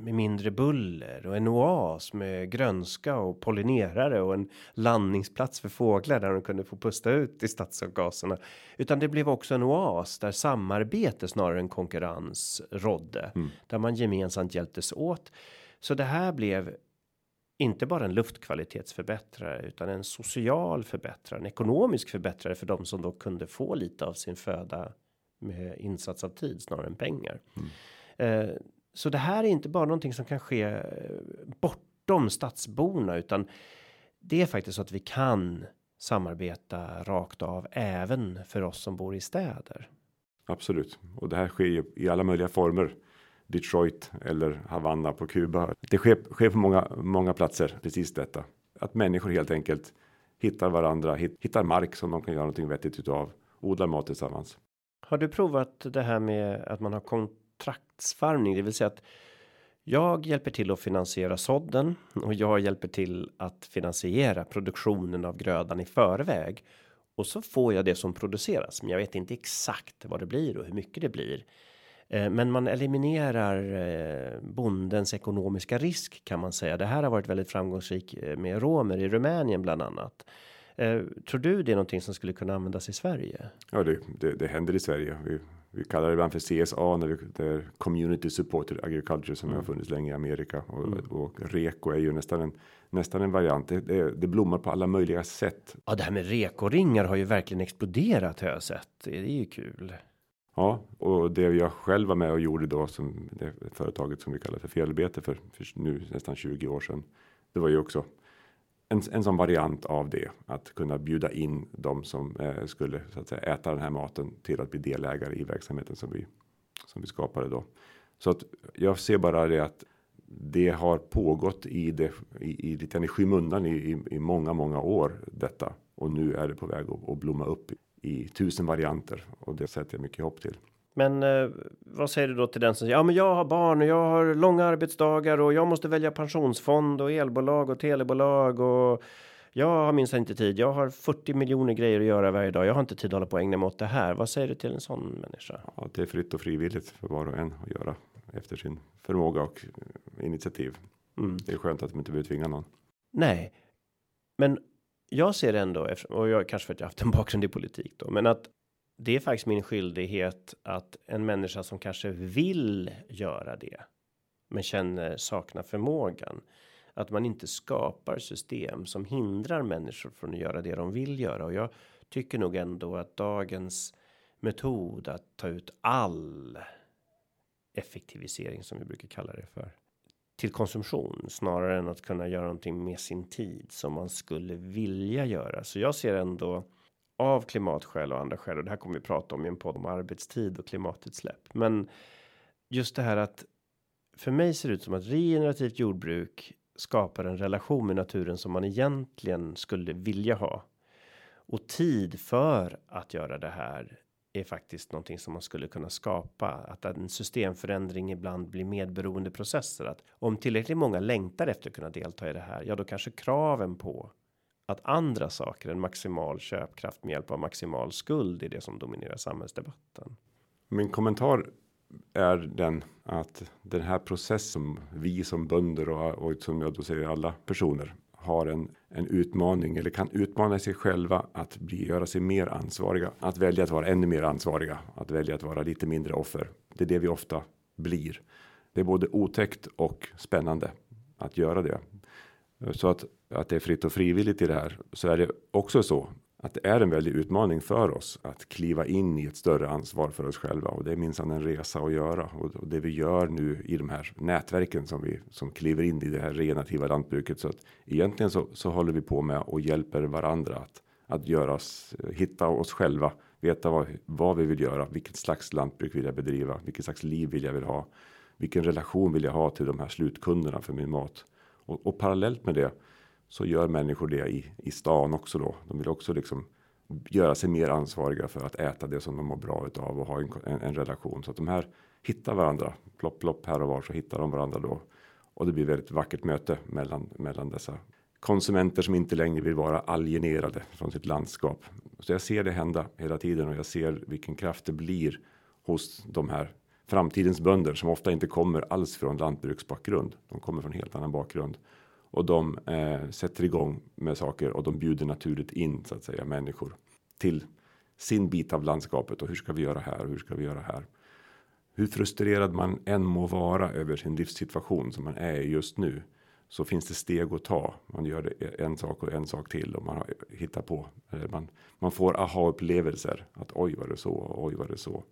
med mindre buller och en oas med grönska och pollinerare och en landningsplats för fåglar där de kunde få pusta ut i stadsavgaserna. Utan det blev också en oas där samarbete snarare än konkurrens rådde. Mm. Där man gemensamt hjälptes åt. Så det här blev inte bara en luftkvalitetsförbättrare utan en social förbättrare, en ekonomisk förbättrare för de som då kunde få lite av sin föda med insats av tid snarare än pengar. Eh, så det här är inte bara någonting som kan ske eh, bortom stadsborna utan det är faktiskt så att vi kan samarbeta rakt av även för oss som bor i städer. Absolut. Och det här sker ju i alla möjliga former. Detroit eller Havanna på Kuba. Det sker, sker på många, många platser. Precis detta. Att människor helt enkelt hittar varandra, hitt, hittar mark som de kan göra någonting vettigt utav. Odlar mat tillsammans. Har du provat det här med att man har kontraktsfarmning, det vill säga att jag hjälper till att finansiera sådden och jag hjälper till att finansiera produktionen av grödan i förväg och så får jag det som produceras, men jag vet inte exakt vad det blir och hur mycket det blir. Eh, men man eliminerar eh, bondens ekonomiska risk kan man säga. Det här har varit väldigt framgångsrik eh, med romer i Rumänien bland annat. Tror du det är någonting som skulle kunna användas i Sverige? Ja, det, det, det händer i Sverige. Vi, vi kallar det ibland för CSA när vi, det är Community Supported Agriculture som mm. har funnits länge i Amerika och, mm. och REKO är ju nästan en nästan en variant. Det, det, det, blommar på alla möjliga sätt. Ja, det här med rekoringar har ju verkligen exploderat har jag sett. Det är ju kul. Ja, och det jag själv var med och gjorde då som det företaget som vi kallar för fjällbete för, för nu nästan 20 år sedan. Det var ju också en, en sån variant av det att kunna bjuda in de som eh, skulle så att säga äta den här maten till att bli delägare i verksamheten som vi som vi skapade då. Så att jag ser bara det att det har pågått i det i, i lite i skymundan i, i, i många, många år detta och nu är det på väg att, att blomma upp i tusen varianter och det sätter jag mycket hopp till. Men eh, vad säger du då till den som säger ja, men jag har barn och jag har långa arbetsdagar och jag måste välja pensionsfond och elbolag och telebolag och jag har minst inte tid. Jag har 40 miljoner grejer att göra varje dag. Jag har inte tid att hålla på och ägna mig åt det här. Vad säger du till en sån människa? Ja, det är fritt och frivilligt för var och en att göra efter sin förmåga och initiativ. Mm. Det är skönt att de inte behöver tvinga någon. Nej, men jag ser ändå och jag kanske för att jag haft en bakgrund i politik då, men att det är faktiskt min skyldighet att en människa som kanske vill göra det, men känner saknar förmågan att man inte skapar system som hindrar människor från att göra det de vill göra och jag tycker nog ändå att dagens metod att ta ut all effektivisering som vi brukar kalla det för till konsumtion snarare än att kunna göra någonting med sin tid som man skulle vilja göra. Så jag ser ändå av klimatskäl och andra skäl och det här kommer vi prata om i en podd om arbetstid och klimatutsläpp. Men just det här att för mig ser det ut som att regenerativt jordbruk skapar en relation med naturen som man egentligen skulle vilja ha. Och tid för att göra det här är faktiskt någonting som man skulle kunna skapa att en systemförändring ibland blir medberoende processer att om tillräckligt många längtar efter att kunna delta i det här, ja, då kanske kraven på att andra saker än maximal köpkraft med hjälp av maximal skuld är det som dominerar samhällsdebatten. Min kommentar är den att den här processen som vi som bönder och, och som jag då säger alla personer har en, en utmaning eller kan utmana sig själva att bli, göra sig mer ansvariga. Att välja att vara ännu mer ansvariga. Att välja att vara lite mindre offer. Det är det vi ofta blir. Det är både otäckt och spännande att göra det. Så att, att det är fritt och frivilligt i det här så är det också så att det är en väldig utmaning för oss att kliva in i ett större ansvar för oss själva. Och det är minsann en resa att göra. Och det vi gör nu i de här nätverken som vi som kliver in i det här renativa lantbruket. Så att egentligen så, så håller vi på med och hjälper varandra att att göra oss hitta oss själva, veta vad, vad vi vill göra, vilket slags lantbruk vill jag bedriva, vilket slags liv vill jag vill ha, vilken relation vill jag ha till de här slutkunderna för min mat? Och, och parallellt med det så gör människor det i, i stan också då. De vill också liksom göra sig mer ansvariga för att äta det som de mår bra utav och ha en, en, en relation så att de här hittar varandra. Plopp, plopp här och var så hittar de varandra då och det blir väldigt vackert möte mellan mellan dessa konsumenter som inte längre vill vara alienerade från sitt landskap. Så jag ser det hända hela tiden och jag ser vilken kraft det blir hos de här framtidens bönder som ofta inte kommer alls från lantbruksbakgrund. De kommer från helt annan bakgrund och de eh, sätter igång med saker och de bjuder naturligt in så att säga människor till sin bit av landskapet och hur ska vi göra här och hur ska vi göra här? Hur frustrerad man än må vara över sin livssituation som man är just nu så finns det steg att ta. Man gör det e-, en sak och en sak till och man hittar på. Eh, man, man får aha-upplevelser att oj var det så, oj var det så.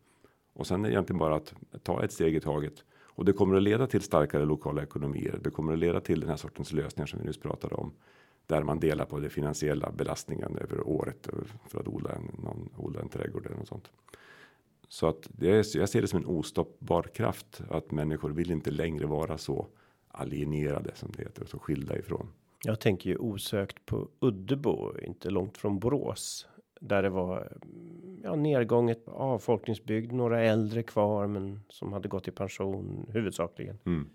Och sen är det egentligen bara att ta ett steg i taget och det kommer att leda till starkare lokala ekonomier. Det kommer att leda till den här sortens lösningar som vi nyss pratade om. Där man delar på det finansiella belastningen över året för att odla en, någon, odla en trädgård eller något sånt. Så att det är, jag ser det som en ostoppbar kraft att människor vill inte längre vara så alienerade som det heter, och så skilda ifrån. Jag tänker ju osökt på Uddebo, inte långt från Borås, där det var mm, ja, nedgånget avfolkningsbygd, några äldre kvar, men som hade gått i pension huvudsakligen. Mm.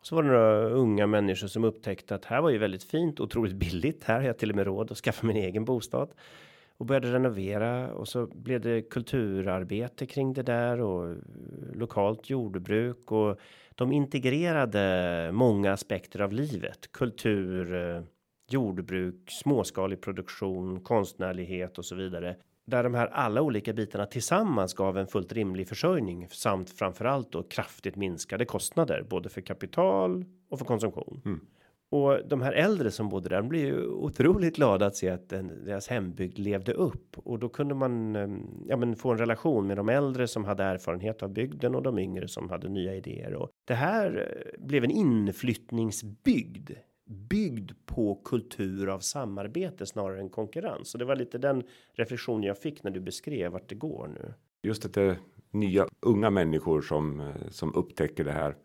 Och så var det några unga människor som upptäckte att här var ju väldigt fint, otroligt billigt. Här har jag till och med råd att skaffa min egen bostad och började renovera och så blev det kulturarbete kring det där och lokalt jordbruk och de integrerade många aspekter av livet, kultur, jordbruk, småskalig produktion, konstnärlighet och så vidare. Där de här alla olika bitarna tillsammans gav en fullt rimlig försörjning samt framförallt då kraftigt minskade kostnader både för kapital och för konsumtion. Mm. Och de här äldre som bodde där blev ju otroligt glada att se att den, deras hembygd levde upp och då kunde man ehm, ja, men få en relation med de äldre som hade erfarenhet av bygden och de yngre som hade nya idéer och det här eh, blev en inflyttningsbygd byggd på kultur av samarbete snarare än konkurrens. Och det var lite den reflektion jag fick när du beskrev vart det går nu. Just att det är nya unga människor som eh, som upptäcker det här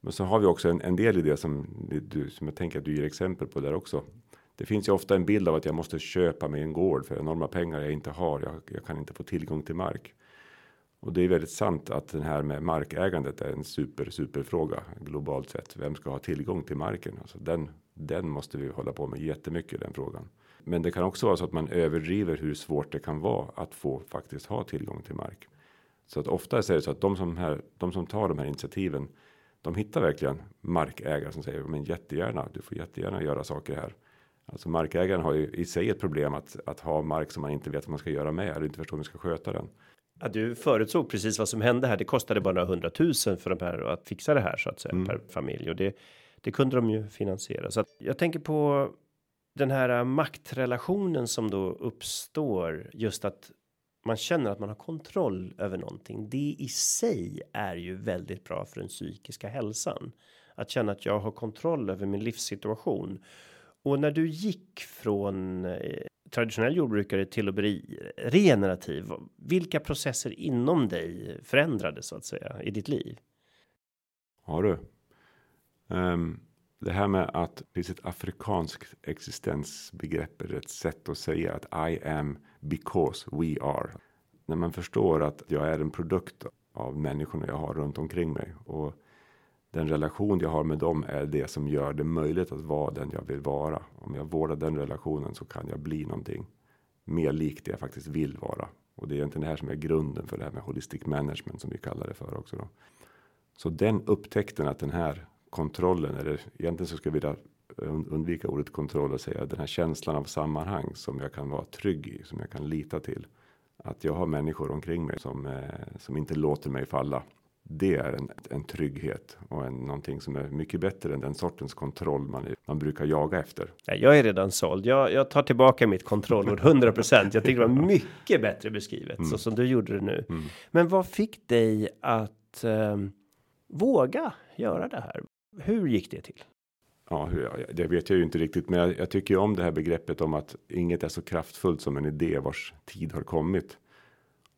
men så har vi också en, en del i det som du som jag tänker att du ger exempel på där också. Det finns ju ofta en bild av att jag måste köpa mig en gård för enorma pengar jag inte har. Jag, jag kan inte få tillgång till mark. Och det är väldigt sant att den här med markägandet är en super super fråga globalt sett. Vem ska ha tillgång till marken? Alltså den, den måste vi hålla på med jättemycket den frågan. Men det kan också vara så att man överdriver hur svårt det kan vara att få faktiskt ha tillgång till mark. Så att ofta är det så att de som här, de som tar de här initiativen de hittar verkligen markägare som säger men jättegärna. Du får jättegärna göra saker här. Alltså markägaren har ju i sig ett problem att att ha mark som man inte vet vad man ska göra med eller inte förstår hur man ska sköta den. Ja, du förutsåg precis vad som hände här. Det kostade bara några hundratusen för de här att fixa det här så att säga mm. per familj och det det kunde de ju finansiera så att jag tänker på den här maktrelationen som då uppstår just att man känner att man har kontroll över någonting. Det i sig är ju väldigt bra för den psykiska hälsan. Att känna att jag har kontroll över min livssituation. Och när du gick från eh, traditionell jordbrukare till att bli regenerativ. Vilka processer inom dig förändrades så att säga i ditt liv? Har du? Um, det här med att det finns ett afrikanskt existensbegrepp eller ett sätt att säga att I am because we are. När man förstår att jag är en produkt av människorna jag har runt omkring mig och den relation jag har med dem är det som gör det möjligt att vara den jag vill vara. Om jag vårdar den relationen så kan jag bli någonting mer likt det jag faktiskt vill vara. Och det är egentligen det här som är grunden för det här med holistic management som vi kallar det för också. Då. Så den upptäckten att den här kontrollen eller egentligen så ska vi vilja undvika ordet kontroll och säga den här känslan av sammanhang som jag kan vara trygg i, som jag kan lita till. Att jag har människor omkring mig som eh, som inte låter mig falla. Det är en, en trygghet och en någonting som är mycket bättre än den sortens kontroll man man brukar jaga efter. Jag är redan såld. Jag, jag tar tillbaka mitt kontrollord 100% Jag tycker det var mycket bättre beskrivet mm. så som du gjorde det nu. Mm. Men vad fick dig att eh, våga göra det här? Hur gick det till? Ja, det vet jag ju inte riktigt, men jag, jag tycker ju om det här begreppet om att inget är så kraftfullt som en idé vars tid har kommit.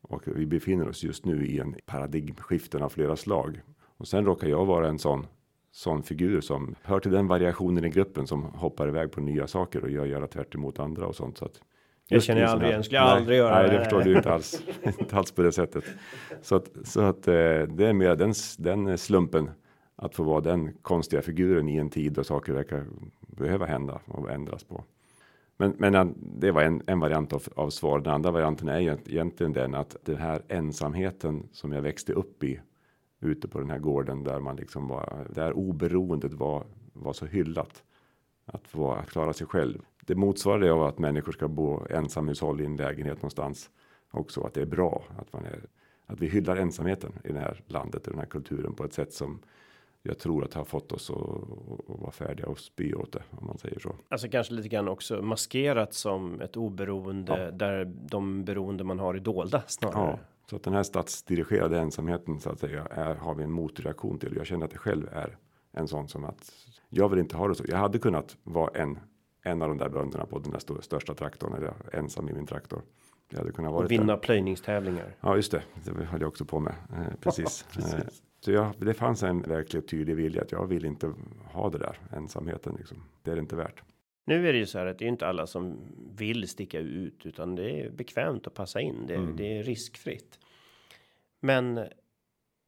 Och vi befinner oss just nu i en paradigmskiften av flera slag. Och sen råkar jag vara en sån sån figur som hör till den variationen i gruppen som hoppar iväg på nya saker och gör göra tvärt emot andra och sånt så att. Jag känner jag aldrig igen, skulle jag nej, aldrig göra. Nej, det förstår du inte alls, inte alls på det sättet. Så att så att eh, det är mer den den slumpen att få vara den konstiga figuren i en tid då saker verkar behöva hända och ändras på. Men, men det var en, en variant av, av svar. Den andra varianten är ju egentligen den att den här ensamheten som jag växte upp i ute på den här gården där man liksom var där oberoendet var var så hyllat att få att klara sig själv. Det motsvarar det av att människor ska bo ensamhushåll i en lägenhet någonstans också att det är bra att man är att vi hyllar ensamheten i det här landet och den här kulturen på ett sätt som jag tror att har fått oss att, vara färdiga och spy åt det om man säger så. Alltså kanske lite grann också maskerat som ett oberoende ja. där de beroende man har är dolda snarare. Ja, så att den här statsdirigerade ensamheten så att säga är, har vi en motreaktion till. Jag känner att det själv är en sån som att jag vill inte ha det så. Jag hade kunnat vara en en av de där bönderna på den där största traktorn eller ensam i min traktor. Jag hade kunnat vara och vinna plöjningstävlingar. Ja, just det. Det höll jag också på med. Eh, precis. precis. Så jag, det fanns en verkligt tydlig vilja att jag vill inte ha det där ensamheten liksom. Det är det inte värt. Nu är det ju så här att det är inte alla som vill sticka ut utan det är bekvämt att passa in. Det, mm. det är riskfritt. Men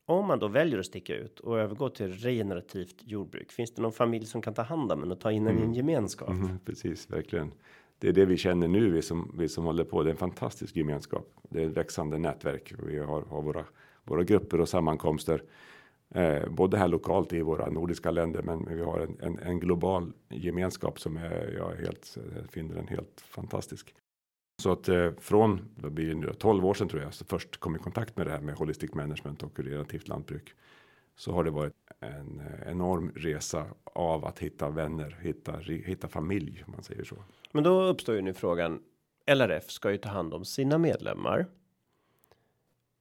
om man då väljer att sticka ut och övergå till regenerativt jordbruk. Finns det någon familj som kan ta hand om en och ta in en i en mm. gemenskap? Mm, precis, verkligen. Det är det vi känner nu, vi som, vi som håller på. Det är en fantastisk gemenskap. Det är ett växande nätverk. Vi har, har våra, våra grupper och sammankomster Eh, både här lokalt i våra nordiska länder, men vi har en, en, en global gemenskap som är, jag är helt, finner den helt fantastisk. Så att eh, från, det blir det nu, 12 år sedan tror jag, så först kom i kontakt med det här med holistic management och relativt lantbruk. Så har det varit en eh, enorm resa av att hitta vänner, hitta, hitta familj, om man säger så. Men då uppstår ju nu frågan, LRF ska ju ta hand om sina medlemmar.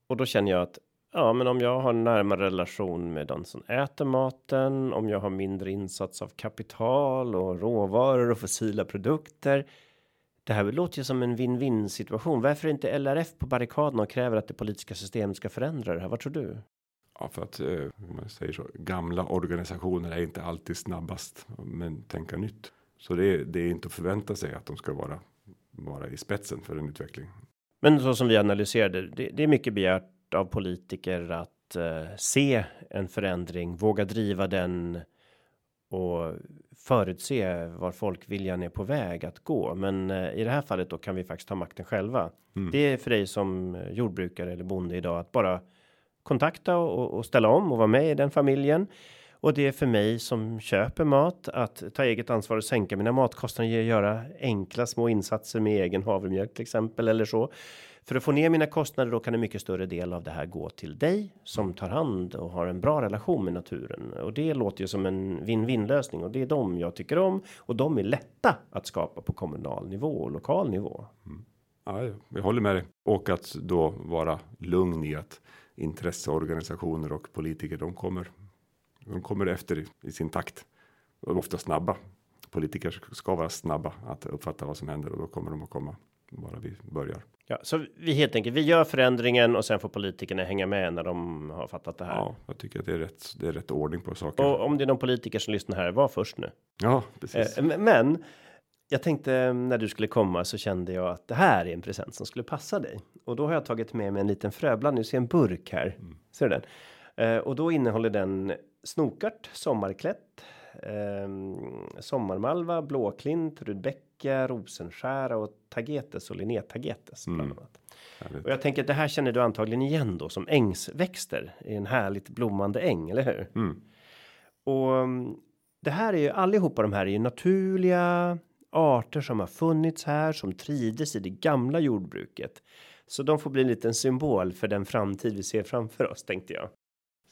Och då känner jag att Ja, men om jag har närmare relation med den som äter maten, om jag har mindre insats av kapital och råvaror och fossila produkter. Det här låter ju som en win-win situation. Varför är inte LRF på barrikaderna och kräver att det politiska systemet ska förändra det här? Vad tror du? Ja, för att eh, man säger så. Gamla organisationer är inte alltid snabbast, men tänka nytt. Så det är, det är inte att förvänta sig att de ska vara vara i spetsen för en utveckling. Men så som vi analyserade, det, det är mycket begärt av politiker att uh, se en förändring, våga driva den och förutse var folkviljan är på väg att gå. Men uh, i det här fallet då kan vi faktiskt ta makten själva. Mm. Det är för dig som jordbrukare eller bonde idag att bara kontakta och, och ställa om och vara med i den familjen. Och det är för mig som köper mat att ta eget ansvar och sänka mina matkostnader, göra enkla små insatser med egen havremjölk till exempel eller så. För att få ner mina kostnader då kan en mycket större del av det här gå till dig som tar hand och har en bra relation med naturen. Och det låter ju som en win-win lösning och det är de jag tycker om. Och de är lätta att skapa på kommunal nivå och lokal nivå. Mm. Ja, jag håller med dig. Och att då vara lugn i att intresseorganisationer och politiker, de kommer de kommer efter i sin takt. Och ofta snabba. Politiker ska vara snabba att uppfatta vad som händer och då kommer de att komma bara vi börjar. Ja, så vi helt enkelt, vi gör förändringen och sen får politikerna hänga med när de har fattat det här. Ja, jag tycker att det är rätt. Det är rätt ordning på saker. Och om det är någon politiker som lyssnar här, var först nu. Ja, precis. Eh, men jag tänkte när du skulle komma så kände jag att det här är en present som skulle passa dig och då har jag tagit med mig en liten fröblandning. Du ser en burk här. Mm. Ser du den? Eh, och då innehåller den snokart, sommarklätt, eh, sommarmalva, blåklint, rudbecka, rosenskära och tagetes och linnétagetes. Mm. Och jag tänker att det här känner du antagligen igen då som ängsväxter i en härligt blommande äng, eller hur? Mm. Och mm, det här är ju allihopa de här är ju naturliga arter som har funnits här som trivdes i det gamla jordbruket. Så de får bli en liten symbol för den framtid vi ser framför oss tänkte jag.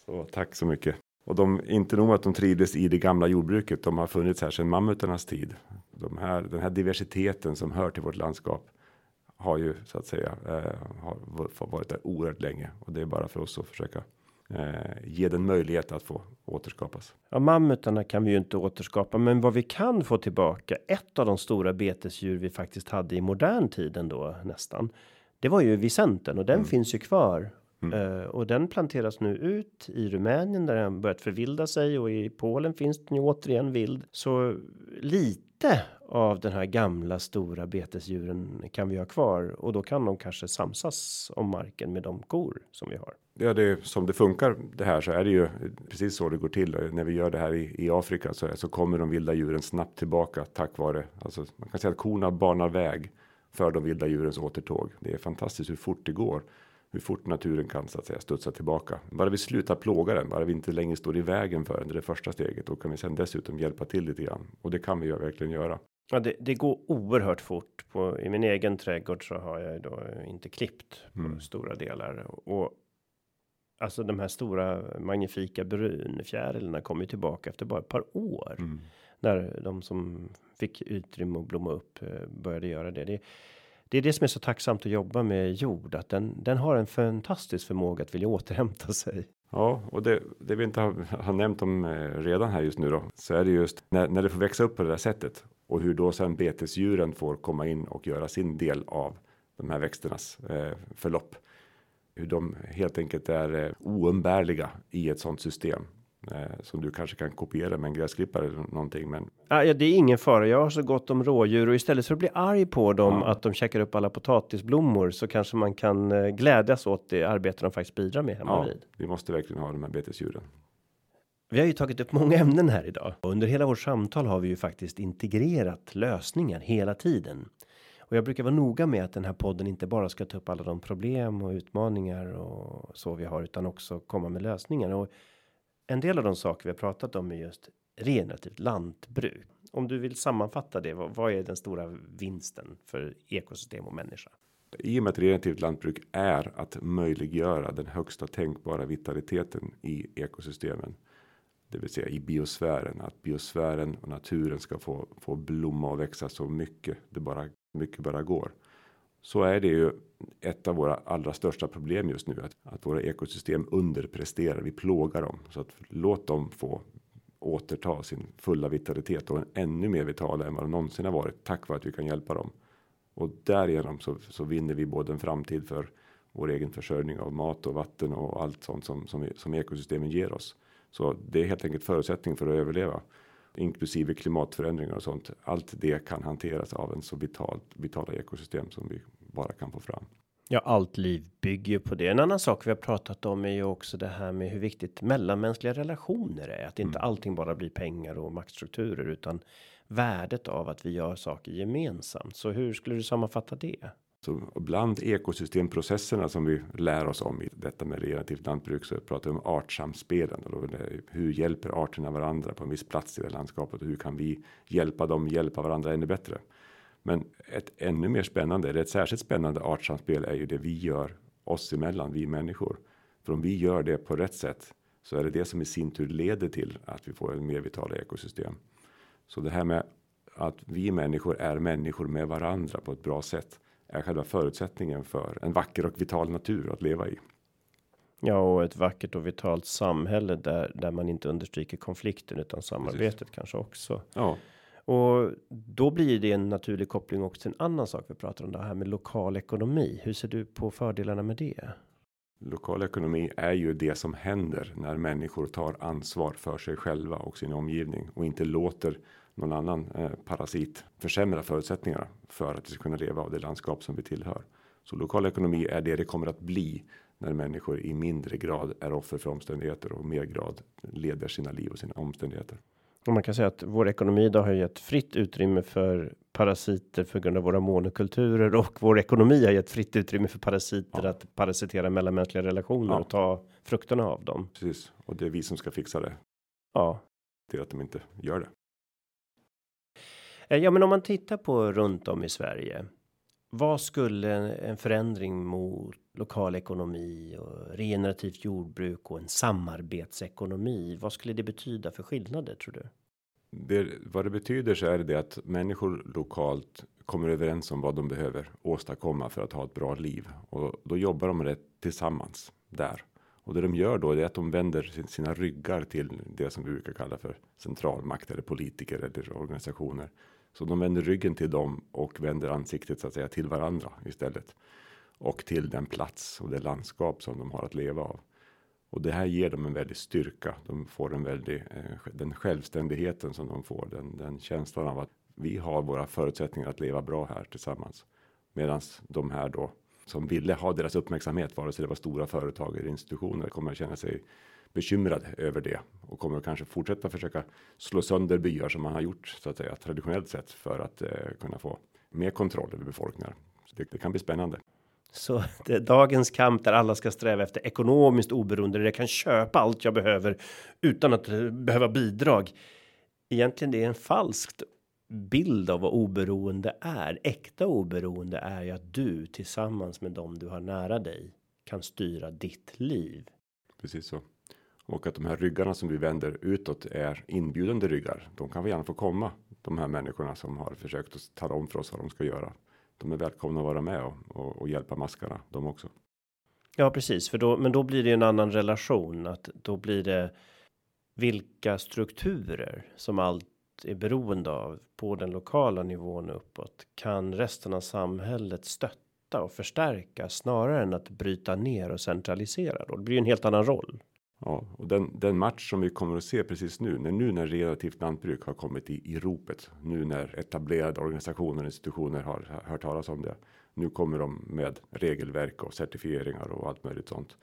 Så tack så mycket. Och de, inte nog att de trivdes i det gamla jordbruket, de har funnits här sedan mammutarnas tid. De här, den här diversiteten som hör till vårt landskap har ju så att säga eh, har varit där oerhört länge och det är bara för oss att försöka eh, ge den möjlighet att få återskapas. Ja, mammutarna kan vi ju inte återskapa, men vad vi kan få tillbaka. Ett av de stora betesdjur vi faktiskt hade i modern tid ändå nästan. Det var ju Vicenten och den mm. finns ju kvar Mm. Uh, och den planteras nu ut i Rumänien där den börjat förvilda sig och i Polen finns den ju återigen vild. Så lite av den här gamla stora betesdjuren kan vi ha kvar och då kan de kanske samsas om marken med de kor som vi har. Ja, det är som det funkar det här så är det ju precis så det går till när vi gör det här i, i Afrika så, så kommer de vilda djuren snabbt tillbaka tack vare alltså man kan säga att korna banar väg för de vilda djurens återtåg. Det är fantastiskt hur fort det går hur fort naturen kan så att säga studsa tillbaka. Bara vi slutar plåga den, bara vi inte längre står i vägen för den, det är det första steget. Då kan vi sen dessutom hjälpa till lite grann och det kan vi ju verkligen göra. Ja, det, det, går oerhört fort på i min egen trädgård så har jag då inte klippt mm. stora delar och alltså de här stora magnifika brunfjärilarna kommer tillbaka efter bara ett par år mm. när de som fick utrymme att blomma upp eh, började göra det. det det är det som är så tacksamt att jobba med jord, att den, den har en fantastisk förmåga att vilja återhämta sig. Ja, och det, det vi inte har, har nämnt om eh, redan här just nu då, så är det just när, när det får växa upp på det där sättet och hur då sen betesdjuren får komma in och göra sin del av de här växternas eh, förlopp. Hur de helt enkelt är eh, oumbärliga i ett sådant system som du kanske kan kopiera med en gräsklippare eller någonting. Men ja, det är ingen fara. Jag har så gott om rådjur och istället för att bli arg på dem ja. att de käkar upp alla potatisblommor så kanske man kan eh, glädjas åt det arbete de faktiskt bidrar med hemma ja, vid. Vi måste verkligen ha de här betesdjuren. Vi har ju tagit upp många ämnen här idag och under hela vårt samtal har vi ju faktiskt integrerat lösningar hela tiden. Och jag brukar vara noga med att den här podden inte bara ska ta upp alla de problem och utmaningar och så vi har utan också komma med lösningar och en del av de saker vi har pratat om är just regenerativt lantbruk. Om du vill sammanfatta det, vad, vad är den stora vinsten för ekosystem och människa? I och med att regenerativt lantbruk är att möjliggöra den högsta tänkbara vitaliteten i ekosystemen. Det vill säga i biosfären, att biosfären och naturen ska få, få blomma och växa så mycket det bara mycket bara går. Så är det ju ett av våra allra största problem just nu att, att våra ekosystem underpresterar. Vi plågar dem så att låt dem få återta sin fulla vitalitet och en ännu mer vitala än vad de någonsin har varit tack vare att vi kan hjälpa dem. Och därigenom så, så vinner vi både en framtid för vår egen försörjning av mat och vatten och allt sånt som, som, som ekosystemen ger oss. Så det är helt enkelt förutsättning för att överleva, inklusive klimatförändringar och sånt. Allt det kan hanteras av en så vitalt vitala ekosystem som vi bara kan få fram. Ja, allt liv bygger på det. En annan sak vi har pratat om är ju också det här med hur viktigt mellanmänskliga relationer är. Att inte mm. allting bara blir pengar och maktstrukturer utan värdet av att vi gör saker gemensamt. Så hur skulle du sammanfatta det? Så bland ekosystemprocesserna som vi lär oss om i detta med relativt lantbruk så pratar vi om artsamspelen. Och hur hjälper arterna varandra på en viss plats i det landskapet och hur kan vi hjälpa dem hjälpa varandra ännu bättre? Men ett ännu mer spännande, eller ett särskilt spännande artsamspel är ju det vi gör oss emellan, vi människor. För om vi gör det på rätt sätt så är det det som i sin tur leder till att vi får en mer vitala ekosystem. Så det här med att vi människor är människor med varandra på ett bra sätt är själva förutsättningen för en vacker och vital natur att leva i. Ja, och ett vackert och vitalt samhälle där där man inte understryker konflikten utan samarbetet Precis. kanske också. Ja. Och då blir det en naturlig koppling också till en annan sak vi pratar om det här med lokal ekonomi. Hur ser du på fördelarna med det? Lokal ekonomi är ju det som händer när människor tar ansvar för sig själva och sin omgivning och inte låter någon annan eh, parasit försämra förutsättningarna för att vi ska kunna leva av det landskap som vi tillhör. Så lokal ekonomi är det det kommer att bli när människor i mindre grad är offer för omständigheter och mer grad leder sina liv och sina omständigheter. Och man kan säga att vår ekonomi då har gett fritt utrymme för parasiter för grund av våra monokulturer och vår ekonomi har gett fritt utrymme för parasiter ja. att parasitera mellanmänskliga relationer ja. och ta frukterna av dem. Precis, och det är vi som ska fixa det. Ja, till att de inte gör det. Eh, ja, men om man tittar på runt om i Sverige. Vad skulle en förändring mot lokal ekonomi och regenerativt jordbruk och en samarbetsekonomi? Vad skulle det betyda för skillnader tror du? Det, vad det betyder så är det, att människor lokalt kommer överens om vad de behöver åstadkomma för att ha ett bra liv och då jobbar de med det tillsammans där. Och det de gör då är att de vänder sina ryggar till det som vi brukar kalla för centralmakt eller politiker eller organisationer så de vänder ryggen till dem och vänder ansiktet så att säga till varandra istället. Och till den plats och det landskap som de har att leva av. Och det här ger dem en väldig styrka. De får en väldig, eh, den självständigheten som de får. Den, den känslan av att vi har våra förutsättningar att leva bra här tillsammans. Medan de här då som ville ha deras uppmärksamhet, vare sig det var stora företag eller institutioner, kommer att känna sig bekymrad över det och kommer kanske fortsätta försöka slå sönder byar som man har gjort så att säga traditionellt sett för att eh, kunna få mer kontroll över befolkningar. Så det, det kan bli spännande. Så det är dagens kamp där alla ska sträva efter ekonomiskt oberoende där jag kan köpa allt jag behöver utan att eh, behöva bidrag. Egentligen det är en falskt bild av vad oberoende är. Äkta oberoende är ju att du tillsammans med dem du har nära dig kan styra ditt liv. Precis så. Och att de här ryggarna som vi vänder utåt är inbjudande ryggar. De kan vi gärna få komma. De här människorna som har försökt att tala om för oss vad de ska göra. De är välkomna att vara med och, och, och hjälpa maskarna de också. Ja, precis, för då, men då blir det en annan relation att då blir det vilka strukturer som allt är beroende av på den lokala nivån uppåt kan resten av samhället stötta och förstärka snarare än att bryta ner och centralisera. Då det blir ju en helt annan roll. Ja, och den, den match som vi kommer att se precis nu, när nu när relativt lantbruk har kommit i, i ropet, nu när etablerade organisationer och institutioner har hört talas om det. Nu kommer de med regelverk och certifieringar och allt möjligt sånt.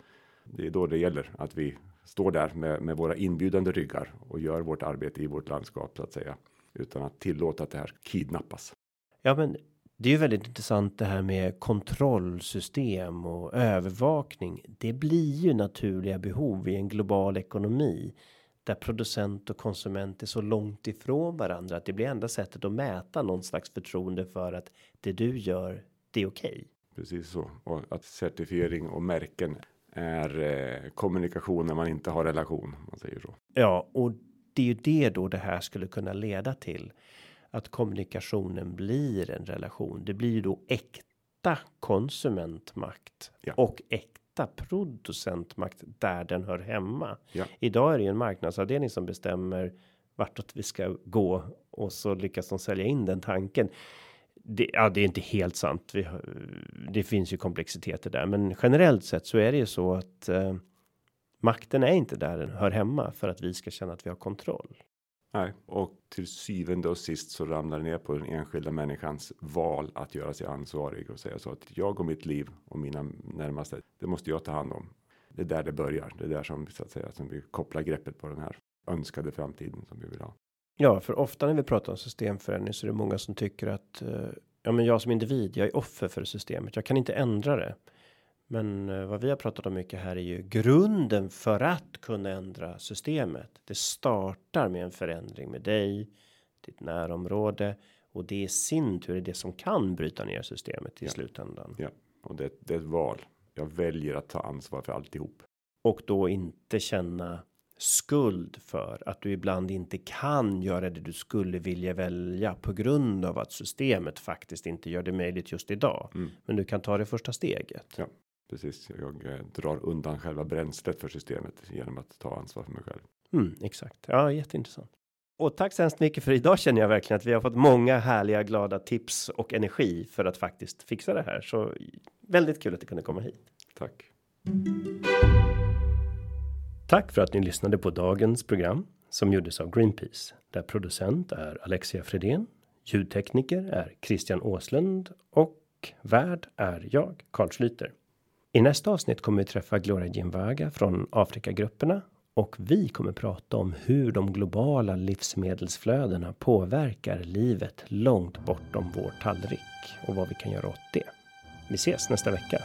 Det är då det gäller att vi står där med, med våra inbjudande ryggar och gör vårt arbete i vårt landskap så att säga utan att tillåta att det här kidnappas. Ja, men det är ju väldigt intressant det här med kontrollsystem och övervakning. Det blir ju naturliga behov i en global ekonomi där producent och konsument är så långt ifrån varandra att det blir enda sättet att mäta någon slags förtroende för att det du gör, det är okej. Okay. Precis så och att certifiering och märken är eh, kommunikation när man inte har relation. Man säger så. Ja, och det är ju det då det här skulle kunna leda till att kommunikationen blir en relation. Det blir ju då äkta konsumentmakt ja. och äkta producentmakt där den hör hemma. Ja. Idag är det ju en marknadsavdelning som bestämmer vartåt vi ska gå och så lyckas de sälja in den tanken. Det, ja, det är inte helt sant. Vi, det finns ju komplexiteter där, men generellt sett så är det ju så att eh, makten är inte där den hör hemma för att vi ska känna att vi har kontroll. Nej, och till syvende och sist så ramlar det ner på den enskilda människans val att göra sig ansvarig och säga så att jag och mitt liv och mina närmaste, det måste jag ta hand om. Det är där det börjar. Det är där som så att säga som vi kopplar greppet på den här önskade framtiden som vi vill ha. Ja, för ofta när vi pratar om systemförändring så är det många som tycker att eh, ja, men jag som individ, jag är offer för systemet. Jag kan inte ändra det. Men eh, vad vi har pratat om mycket här är ju grunden för att kunna ändra systemet. Det startar med en förändring med dig, ditt närområde och det i sin tur är det som kan bryta ner systemet i ja. slutändan. Ja, och det, det är ett val. Jag väljer att ta ansvar för alltihop. Och då inte känna skuld för att du ibland inte kan göra det du skulle vilja välja på grund av att systemet faktiskt inte gör det möjligt just idag. Mm. Men du kan ta det första steget. Ja precis. Jag eh, drar undan själva bränslet för systemet genom att ta ansvar för mig själv. Mm, exakt. Ja, jätteintressant. Och tack så hemskt mycket för idag känner jag verkligen att vi har fått många härliga glada tips och energi för att faktiskt fixa det här. Så väldigt kul att du kunde komma hit. Tack. Tack för att ni lyssnade på dagens program som gjordes av Greenpeace där producent är Alexia Fredén. Ljudtekniker är Christian Åslund och värd är jag, Carl Schlyter. I nästa avsnitt kommer vi träffa Gloria Ginvaga från Afrikagrupperna och vi kommer prata om hur de globala livsmedelsflödena påverkar livet långt bortom vår tallrik och vad vi kan göra åt det. Vi ses nästa vecka.